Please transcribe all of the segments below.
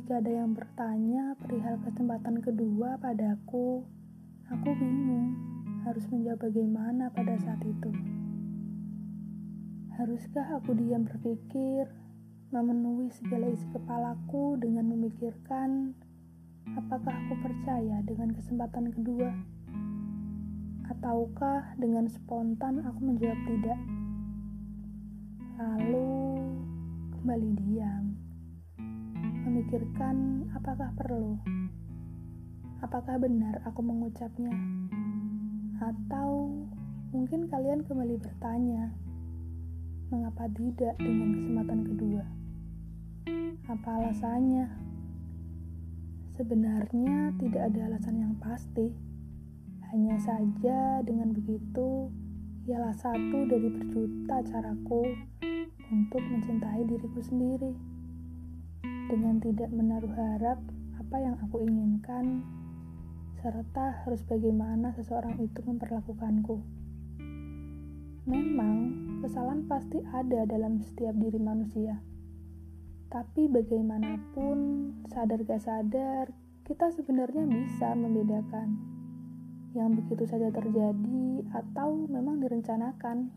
Jika ada yang bertanya perihal kesempatan kedua padaku, aku bingung harus menjawab bagaimana pada saat itu. Haruskah aku diam berpikir, memenuhi segala isi kepalaku dengan memikirkan apakah aku percaya dengan kesempatan kedua? Ataukah dengan spontan aku menjawab tidak? Lalu kembali diam memikirkan apakah perlu, apakah benar aku mengucapnya, atau mungkin kalian kembali bertanya, mengapa tidak dengan kesempatan kedua? Apa alasannya? Sebenarnya tidak ada alasan yang pasti. Hanya saja dengan begitu, ialah satu dari berjuta caraku untuk mencintai diriku sendiri dengan tidak menaruh harap apa yang aku inginkan, serta harus bagaimana seseorang itu memperlakukanku. Memang, kesalahan pasti ada dalam setiap diri manusia. Tapi bagaimanapun, sadar gak sadar, kita sebenarnya bisa membedakan yang begitu saja terjadi atau memang direncanakan.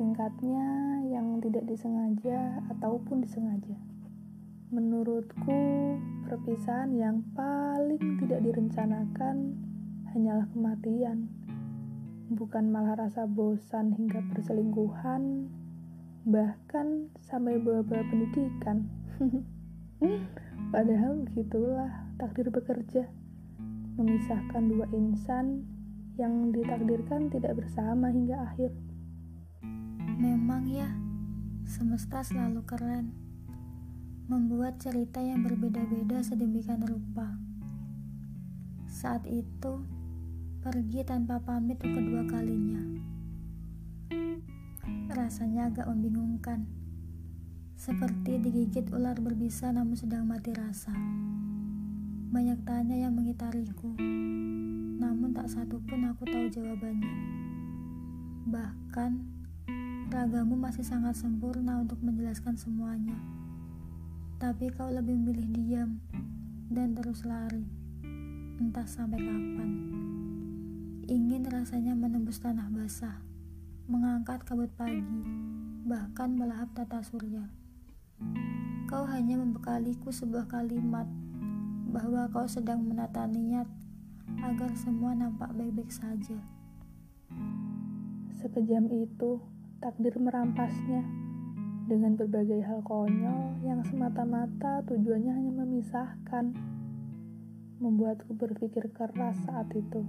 Singkatnya, yang tidak disengaja ataupun disengaja. Menurutku, perpisahan yang paling tidak direncanakan hanyalah kematian, bukan malah rasa bosan hingga perselingkuhan, bahkan sampai bawa-bawa pendidikan. Padahal begitulah takdir bekerja, memisahkan dua insan yang ditakdirkan tidak bersama hingga akhir. Memang ya, semesta selalu keren membuat cerita yang berbeda-beda sedemikian rupa. Saat itu, pergi tanpa pamit kedua kalinya. Rasanya agak membingungkan, seperti digigit ular berbisa namun sedang mati rasa. Banyak tanya yang mengitariku, namun tak satu pun aku tahu jawabannya. Bahkan, ragamu masih sangat sempurna untuk menjelaskan semuanya tapi kau lebih memilih diam dan terus lari, entah sampai kapan. Ingin rasanya menembus tanah basah, mengangkat kabut pagi, bahkan melahap tata surya. Kau hanya membekaliku sebuah kalimat bahwa kau sedang menata niat agar semua nampak baik-baik saja. Sekejam itu, takdir merampasnya dengan berbagai hal konyol yang semata-mata tujuannya hanya memisahkan, membuatku berpikir keras saat itu.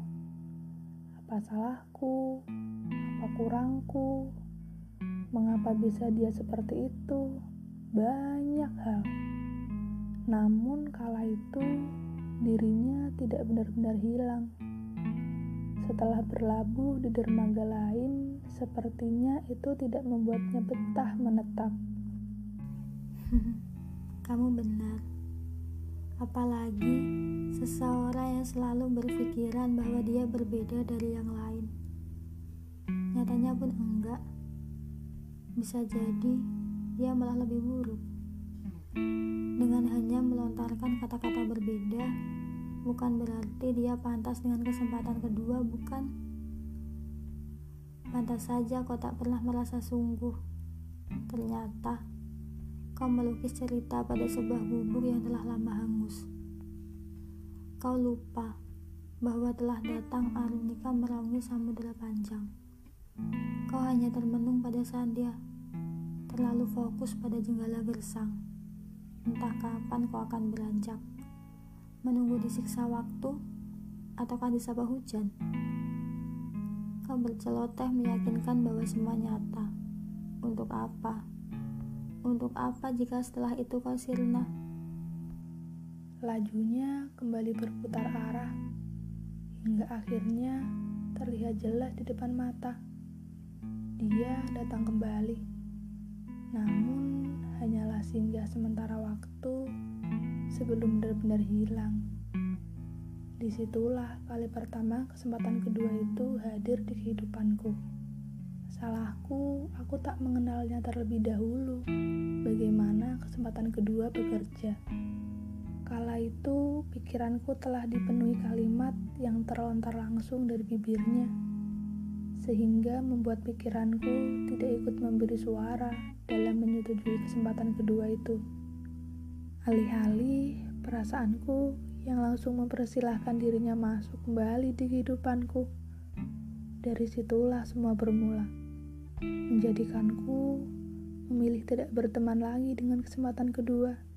Apa salahku? Apa kurangku? Mengapa bisa dia seperti itu? Banyak hal. Namun kala itu dirinya tidak benar-benar hilang. Setelah berlabuh di dermaga lain, Sepertinya itu tidak membuatnya betah menetap. Kamu benar. Apalagi seseorang yang selalu berpikiran bahwa dia berbeda dari yang lain. Nyatanya pun enggak. Bisa jadi dia malah lebih buruk. Dengan hanya melontarkan kata-kata berbeda, bukan berarti dia pantas dengan kesempatan kedua, bukan? Pantas saja kau tak pernah merasa sungguh. Ternyata kau melukis cerita pada sebuah bubuk yang telah lama hangus. Kau lupa bahwa telah datang Arunika meraungi samudera panjang. Kau hanya termenung pada sandia, terlalu fokus pada jenggala gersang. Entah kapan kau akan beranjak, menunggu disiksa waktu, ataukah disapa hujan. Kau berceloteh meyakinkan bahwa semua nyata. Untuk apa? Untuk apa jika setelah itu kau sirna? Lajunya kembali berputar arah hingga akhirnya terlihat jelas di depan mata. Dia datang kembali, namun hanyalah singgah sementara waktu sebelum benar-benar hilang. Di situlah kali pertama kesempatan kedua itu hadir di kehidupanku. Salahku, aku tak mengenalnya terlebih dahulu. Bagaimana kesempatan kedua bekerja? Kala itu, pikiranku telah dipenuhi kalimat yang terlontar langsung dari bibirnya, sehingga membuat pikiranku tidak ikut memberi suara dalam menyetujui kesempatan kedua itu. Alih-alih perasaanku yang langsung mempersilahkan dirinya masuk kembali di kehidupanku. Dari situlah semua bermula, menjadikanku memilih tidak berteman lagi dengan kesempatan kedua.